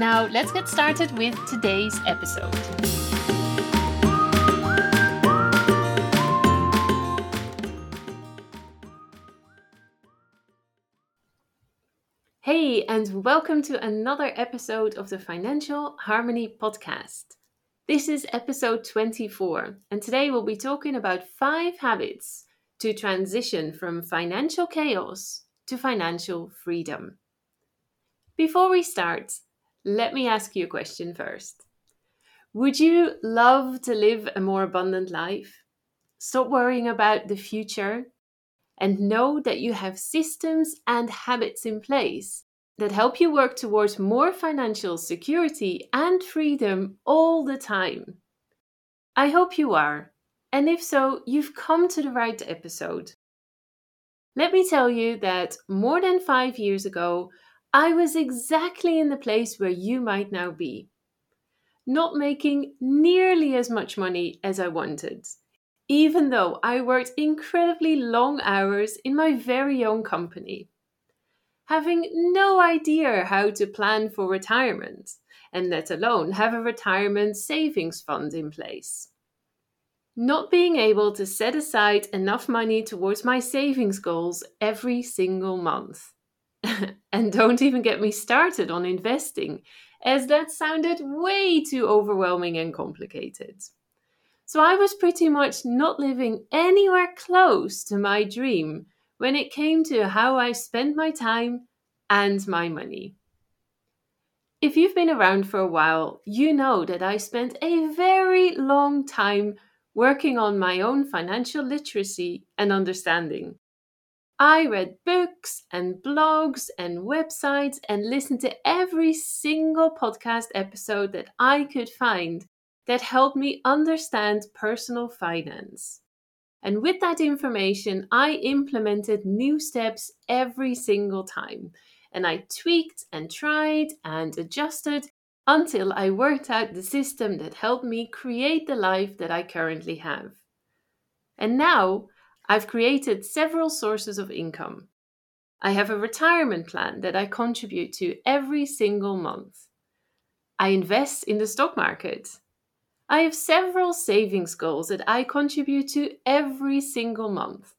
Now, let's get started with today's episode. Hey, and welcome to another episode of the Financial Harmony Podcast. This is episode 24, and today we'll be talking about five habits to transition from financial chaos to financial freedom. Before we start, let me ask you a question first. Would you love to live a more abundant life? Stop worrying about the future and know that you have systems and habits in place that help you work towards more financial security and freedom all the time. I hope you are and if so, you've come to the right episode. Let me tell you that more than five years ago, I was exactly in the place where you might now be. Not making nearly as much money as I wanted, even though I worked incredibly long hours in my very own company. Having no idea how to plan for retirement, and let alone have a retirement savings fund in place not being able to set aside enough money towards my savings goals every single month. and don't even get me started on investing, as that sounded way too overwhelming and complicated. So I was pretty much not living anywhere close to my dream when it came to how I spent my time and my money. If you've been around for a while, you know that I spent a very long time working on my own financial literacy and understanding. I read books and blogs and websites and listened to every single podcast episode that I could find that helped me understand personal finance. And with that information, I implemented new steps every single time. And I tweaked and tried and adjusted until I worked out the system that helped me create the life that I currently have. And now I've created several sources of income. I have a retirement plan that I contribute to every single month. I invest in the stock market. I have several savings goals that I contribute to every single month.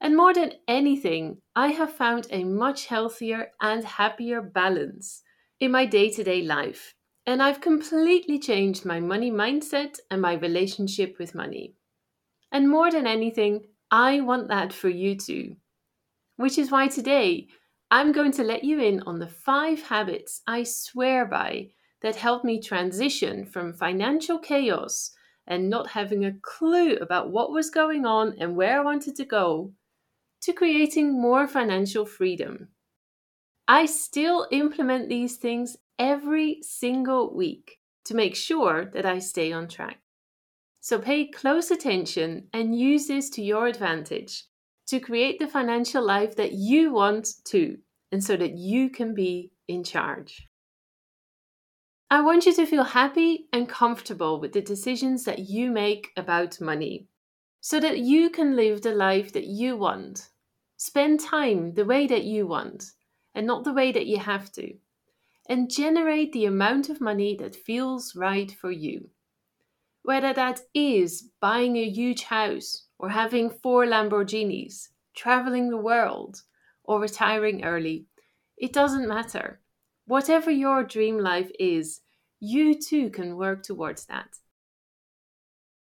And more than anything, I have found a much healthier and happier balance in my day to day life and I've completely changed my money mindset and my relationship with money. And more than anything, I want that for you too. Which is why today I'm going to let you in on the five habits I swear by that helped me transition from financial chaos and not having a clue about what was going on and where I wanted to go to creating more financial freedom. I still implement these things every single week to make sure that I stay on track. So pay close attention and use this to your advantage to create the financial life that you want to, and so that you can be in charge. I want you to feel happy and comfortable with the decisions that you make about money so that you can live the life that you want. Spend time the way that you want and not the way that you have to and generate the amount of money that feels right for you. Whether that is buying a huge house, or having four Lamborghinis, traveling the world, or retiring early, it doesn't matter. Whatever your dream life is, you too can work towards that.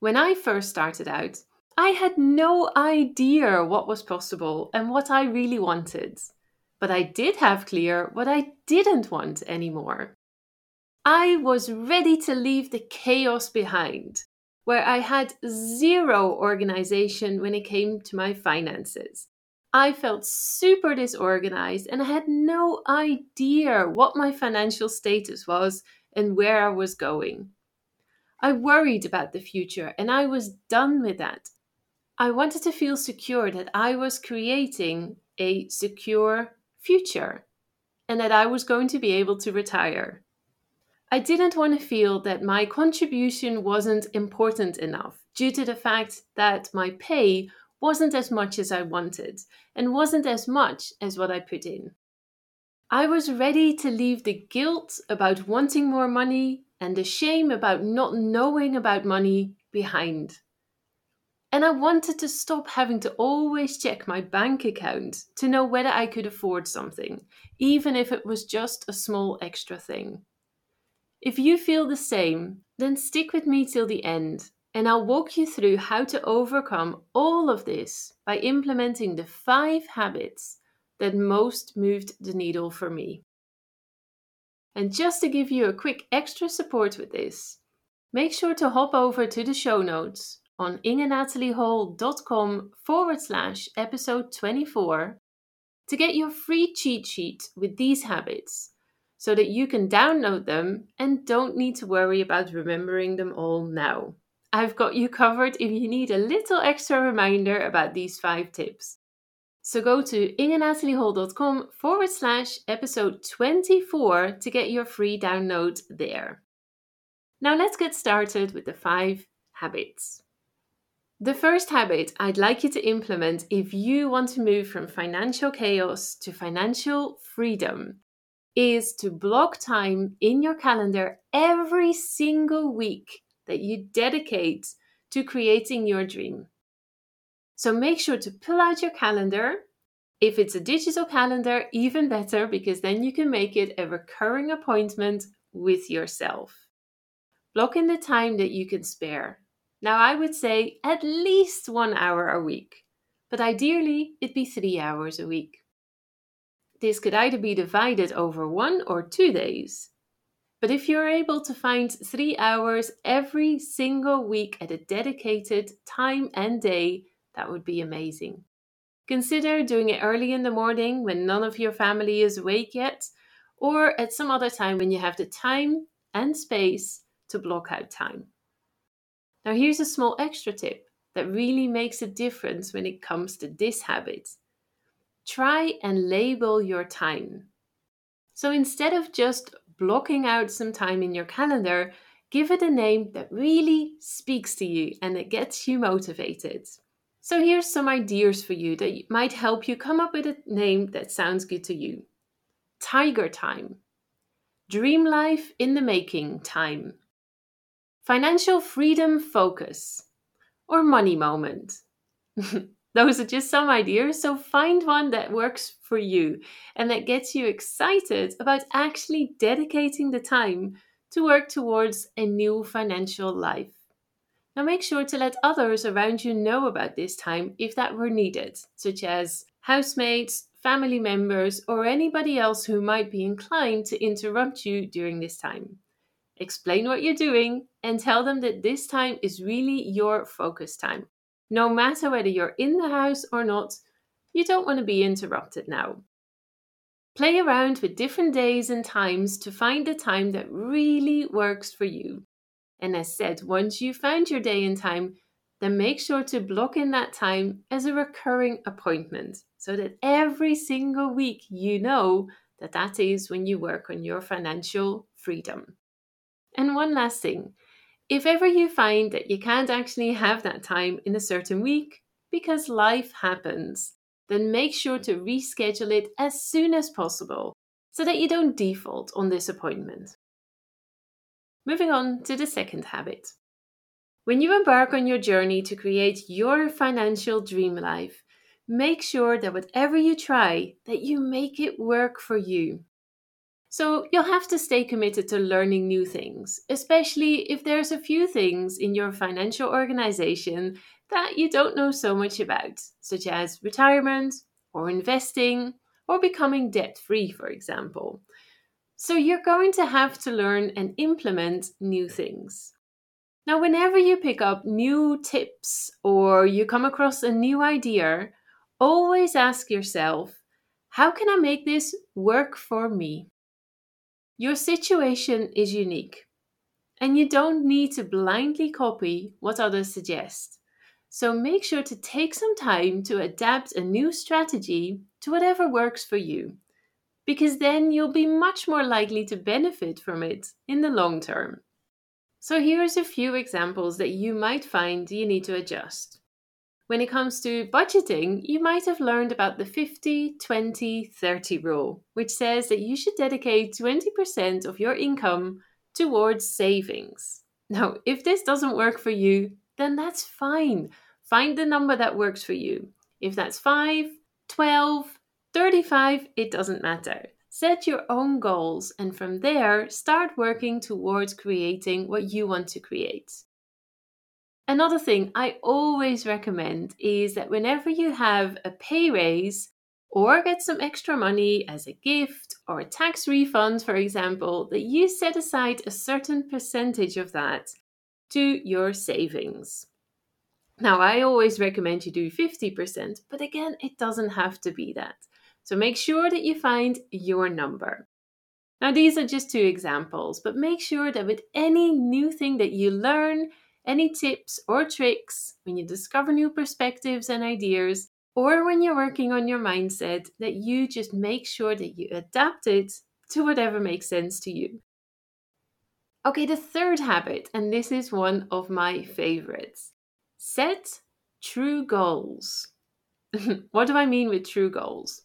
When I first started out, I had no idea what was possible and what I really wanted but I did have clear what I didn't want anymore. I was ready to leave the chaos behind, where I had zero organization when it came to my finances, I felt super disorganized and I had no idea what my financial status was and where I was going. I worried about the future and I was done with that. I wanted to feel secure that I was creating a secure future and that I was going to be able to retire. I didn't want to feel that my contribution wasn't important enough due to the fact that my pay wasn't as much as I wanted and wasn't as much as what I put in. I was ready to leave the guilt about wanting more money and the shame about not knowing about money behind. And I wanted to stop having to always check my bank account to know whether I could afford something, even if it was just a small extra thing. If you feel the same, then stick with me till the end and I'll walk you through how to overcome all of this by implementing the five habits that most moved the needle for me. And just to give you a quick extra support with this, make sure to hop over to the show notes on ingenataliehol.com forward slash episode 24 to get your free cheat sheet with these habits so that you can download them and don't need to worry about remembering them all now. I've got you covered if you need a little extra reminder about these five tips. So go to ingenataliehol.com forward slash episode 24 to get your free download there. Now let's get started with the five habits. The first habit I'd like you to implement if you want to move from financial chaos to financial freedom is to block time in your calendar every single week that you dedicate to creating your dream. So make sure to pull out your calendar. If it's a digital calendar, even better, because then you can make it a recurring appointment with yourself. Block in the time that you can spare. Now, I would say at least one hour a week, but ideally it'd be three hours a week. This could either be divided over one or two days. But if you're able to find three hours every single week at a dedicated time and day, that would be amazing. Consider doing it early in the morning when none of your family is awake yet, or at some other time when you have the time and space to block out time. Now, here's a small extra tip that really makes a difference when it comes to this habit. Try and label your time. So instead of just blocking out some time in your calendar, give it a name that really speaks to you and that gets you motivated. So, here's some ideas for you that might help you come up with a name that sounds good to you Tiger Time, Dream Life in the Making Time, Financial Freedom Focus, or Money Moment. Those are just some ideas, so find one that works for you and that gets you excited about actually dedicating the time to work towards a new financial life. Now, make sure to let others around you know about this time if that were needed, such as housemates, family members, or anybody else who might be inclined to interrupt you during this time. Explain what you're doing and tell them that this time is really your focus time. No matter whether you're in the house or not, you don't want to be interrupted now. Play around with different days and times to find the time that really works for you. And as said, once you've found your day and time, then make sure to block in that time as a recurring appointment so that every single week you know that that is when you work on your financial freedom. And one last thing if ever you find that you can't actually have that time in a certain week because life happens, then make sure to reschedule it as soon as possible so that you don't default on this appointment. Moving on to the second habit. When you embark on your journey to create your financial dream life, make sure that whatever you try that you make it work for you. So you'll have to stay committed to learning new things, especially if there's a few things in your financial organization that you don't know so much about, such as retirement or investing or becoming debt free, for example. So you're going to have to learn and implement new things. Now, whenever you pick up new tips or you come across a new idea, always ask yourself how can I make this work for me? Your situation is unique, and you don't need to blindly copy what others suggest. So make sure to take some time to adapt a new strategy to whatever works for you, because then you'll be much more likely to benefit from it in the long term. So here's a few examples that you might find you need to adjust. When it comes to budgeting, you might have learned about the 50 20 30 rule, which says that you should dedicate 20% of your income towards savings. Now, if this doesn't work for you, then that's fine. Find the number that works for you. If that's 5, 12, 35, it doesn't matter. Set your own goals and from there, start working towards creating what you want to create. Another thing I always recommend is that whenever you have a pay raise or get some extra money as a gift or a tax refund, for example, that you set aside a certain percentage of that to your savings. Now, I always recommend you do 50%, but again, it doesn't have to be that. So make sure that you find your number. Now, these are just two examples, but make sure that with any new thing that you learn, any tips or tricks when you discover new perspectives and ideas, or when you're working on your mindset, that you just make sure that you adapt it to whatever makes sense to you. Okay, the third habit, and this is one of my favorites set true goals. what do I mean with true goals?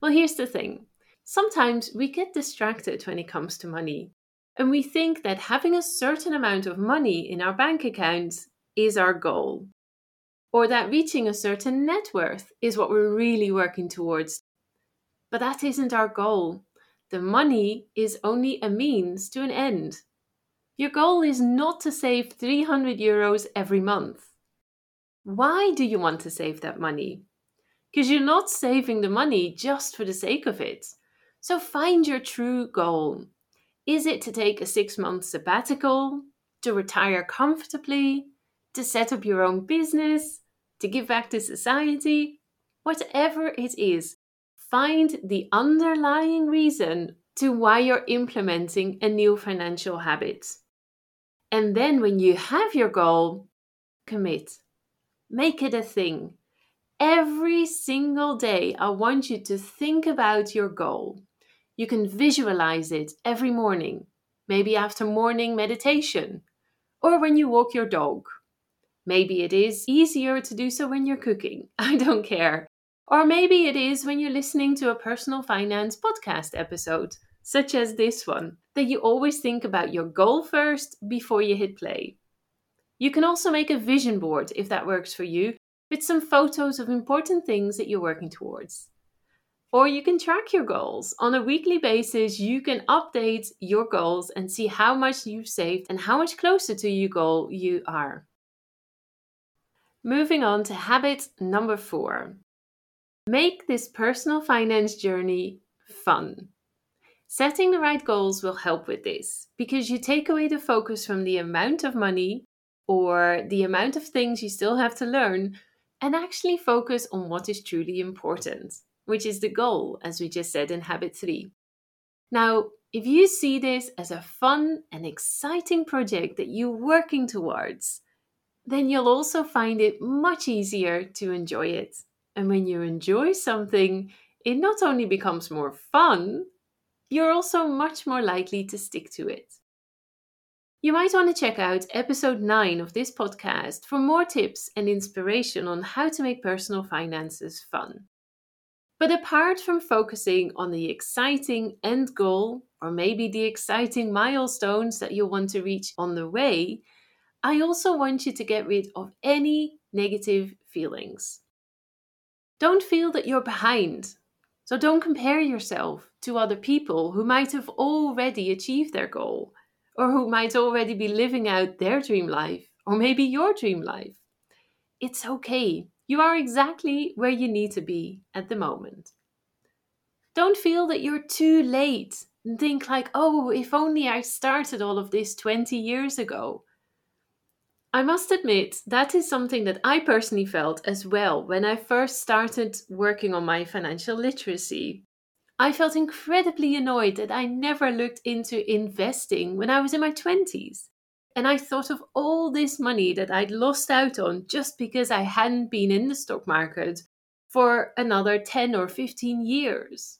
Well, here's the thing sometimes we get distracted when it comes to money and we think that having a certain amount of money in our bank accounts is our goal, or that reaching a certain net worth is what we're really working towards. But that isn't our goal. The money is only a means to an end. Your goal is not to save 300 euros every month. Why do you want to save that money? Because you're not saving the money just for the sake of it. So find your true goal is it to take a six month sabbatical, to retire comfortably, to set up your own business, to give back to society? Whatever it is, find the underlying reason to why you're implementing a new financial habit. And then when you have your goal, commit. Make it a thing. Every single day, I want you to think about your goal. You can visualize it every morning, maybe after morning meditation, or when you walk your dog. Maybe it is easier to do so when you're cooking. I don't care. Or maybe it is when you're listening to a personal finance podcast episode, such as this one, that you always think about your goal first before you hit play. You can also make a vision board if that works for you, with some photos of important things that you're working towards. Or you can track your goals. On a weekly basis, you can update your goals and see how much you've saved and how much closer to your goal you are. Moving on to habit number four make this personal finance journey fun. Setting the right goals will help with this because you take away the focus from the amount of money or the amount of things you still have to learn and actually focus on what is truly important which is the goal, as we just said in habit three. Now, if you see this as a fun and exciting project that you're working towards, then you'll also find it much easier to enjoy it. And when you enjoy something, it not only becomes more fun, you're also much more likely to stick to it. You might want to check out episode 9 of this podcast for more tips and inspiration on how to make personal finances fun. But apart from focusing on the exciting end goal, or maybe the exciting milestones that you want to reach on the way, I also want you to get rid of any negative feelings. Don't feel that you're behind. So don't compare yourself to other people who might have already achieved their goal, or who might already be living out their dream life, or maybe your dream life. It's okay you are exactly where you need to be at the moment. Don't feel that you're too late and think like, oh, if only I started all of this 20 years ago. I must admit, that is something that I personally felt as well when I first started working on my financial literacy. I felt incredibly annoyed that I never looked into investing when I was in my 20s. And I thought of all this money that I'd lost out on just because I hadn't been in the stock market for another 10 or 15 years.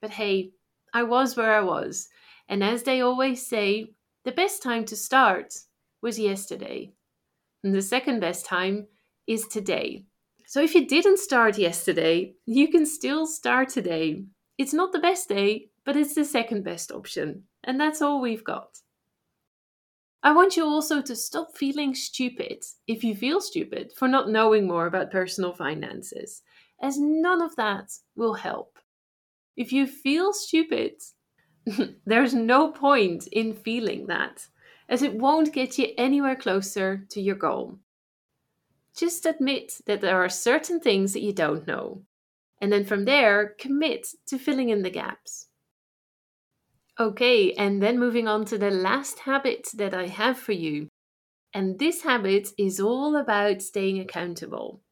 But hey, I was where I was. And as they always say, the best time to start was yesterday. And the second best time is today. So if you didn't start yesterday, you can still start today. It's not the best day, but it's the second best option. And that's all we've got. I want you also to stop feeling stupid if you feel stupid for not knowing more about personal finances, as none of that will help. If you feel stupid, there's no point in feeling that, as it won't get you anywhere closer to your goal. Just admit that there are certain things that you don't know, and then from there, commit to filling in the gaps. Okay, and then moving on to the last habit that I have for you. And this habit is all about staying accountable.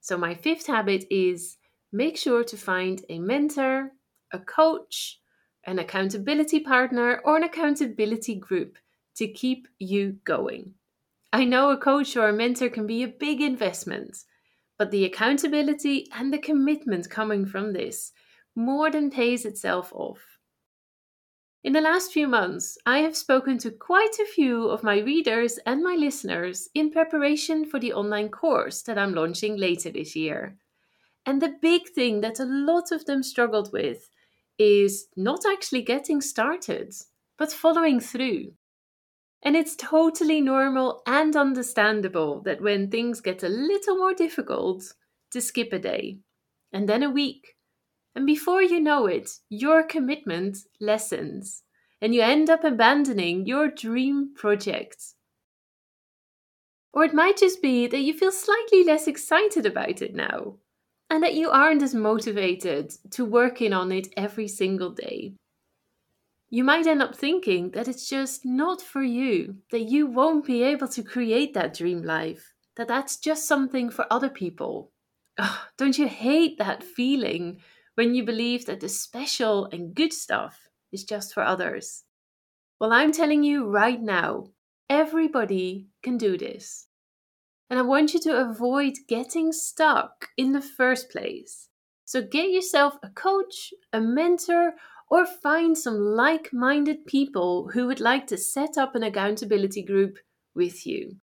So, my fifth habit is make sure to find a mentor, a coach, an accountability partner, or an accountability group to keep you going. I know a coach or a mentor can be a big investment, but the accountability and the commitment coming from this more than pays itself off. In the last few months, I have spoken to quite a few of my readers and my listeners in preparation for the online course that I'm launching later this year. And the big thing that a lot of them struggled with is not actually getting started, but following through. And it's totally normal and understandable that when things get a little more difficult, to skip a day, and then a week, and before you know it, your commitment lessens and you end up abandoning your dream project. Or it might just be that you feel slightly less excited about it now and that you aren't as motivated to working on it every single day. You might end up thinking that it's just not for you, that you won't be able to create that dream life, that that's just something for other people. Don't you hate that feeling when you believe that the special and good stuff is just for others? Well, I'm telling you right now, everybody can do this. And I want you to avoid getting stuck in the first place. So get yourself a coach, a mentor, or find some like minded people who would like to set up an accountability group with you.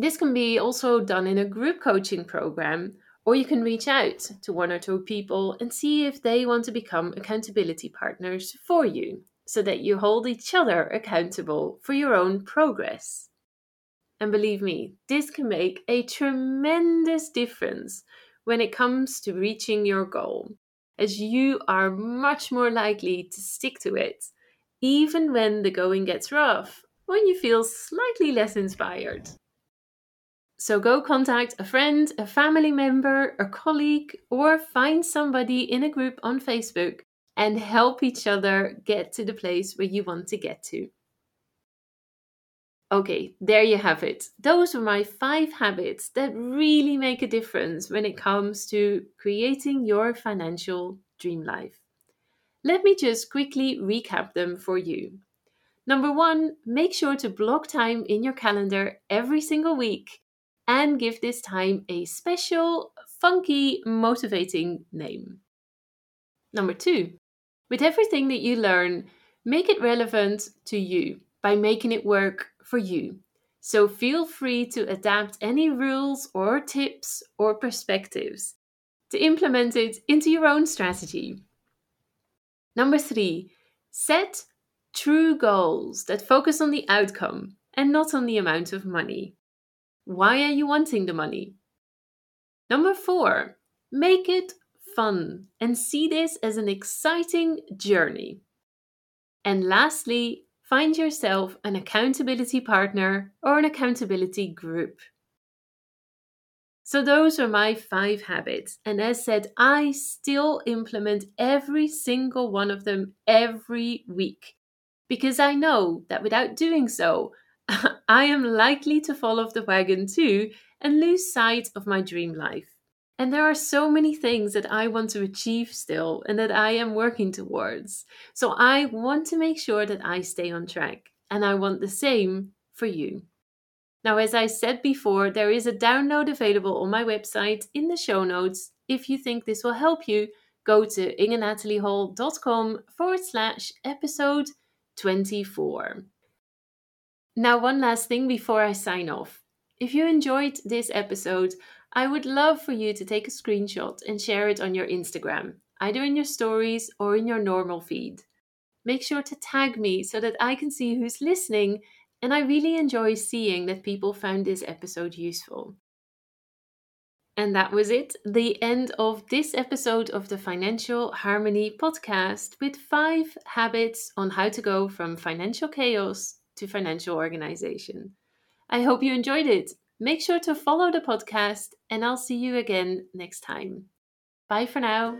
This can be also done in a group coaching program or you can reach out to one or two people and see if they want to become accountability partners for you so that you hold each other accountable for your own progress. And believe me, this can make a tremendous difference when it comes to reaching your goal, as you are much more likely to stick to it, even when the going gets rough, when you feel slightly less inspired. So go contact a friend, a family member, a colleague, or find somebody in a group on Facebook and help each other get to the place where you want to get to. Okay, there you have it. Those are my five habits that really make a difference when it comes to creating your financial dream life. Let me just quickly recap them for you. Number one, make sure to block time in your calendar every single week and give this time a special, funky, motivating name. Number two, with everything that you learn, make it relevant to you by making it work for you. So feel free to adapt any rules or tips or perspectives to implement it into your own strategy. Number three, set true goals that focus on the outcome and not on the amount of money. Why are you wanting the money? Number four, make it fun and see this as an exciting journey. And lastly, find yourself an accountability partner or an accountability group. So, those are my five habits. And as said, I still implement every single one of them every week because I know that without doing so, I am likely to fall off the wagon too and lose sight of my dream life. And there are so many things that I want to achieve still and that I am working towards. So I want to make sure that I stay on track. And I want the same for you. Now, as I said before, there is a download available on my website in the show notes. If you think this will help you, go to ingenataliehol.com forward slash episode 24. Now, one last thing before I sign off. If you enjoyed this episode, I would love for you to take a screenshot and share it on your Instagram, either in your stories or in your normal feed. Make sure to tag me so that I can see who's listening and I really enjoy seeing that people found this episode useful. And that was it, the end of this episode of the Financial Harmony podcast with five habits on how to go from financial chaos to financial organization. I hope you enjoyed it. Make sure to follow the podcast, and I'll see you again next time. Bye for now.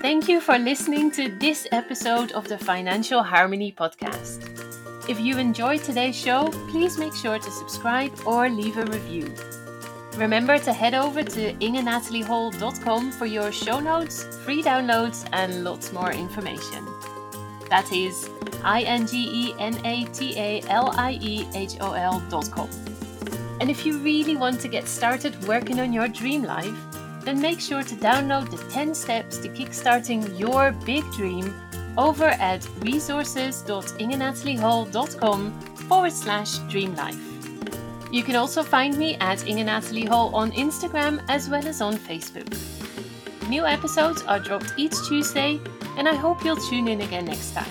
Thank you for listening to this episode of the Financial Harmony Podcast. If you enjoyed today's show, please make sure to subscribe or leave a review. Remember to head over to ingenataliehol.com for your show notes, free downloads, and lots more information. That is I N G E N A T A L I E H O L.com. And if you really want to get started working on your dream life, then make sure to download the 10 steps to kickstarting your big dream over at resources.ingenataliehol.com forward slash dreamlife. You can also find me at Inge Natalie Hol on Instagram as well as on Facebook. New episodes are dropped each Tuesday, and I hope you'll tune in again next time.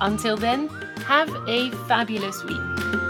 Until then, have a fabulous week.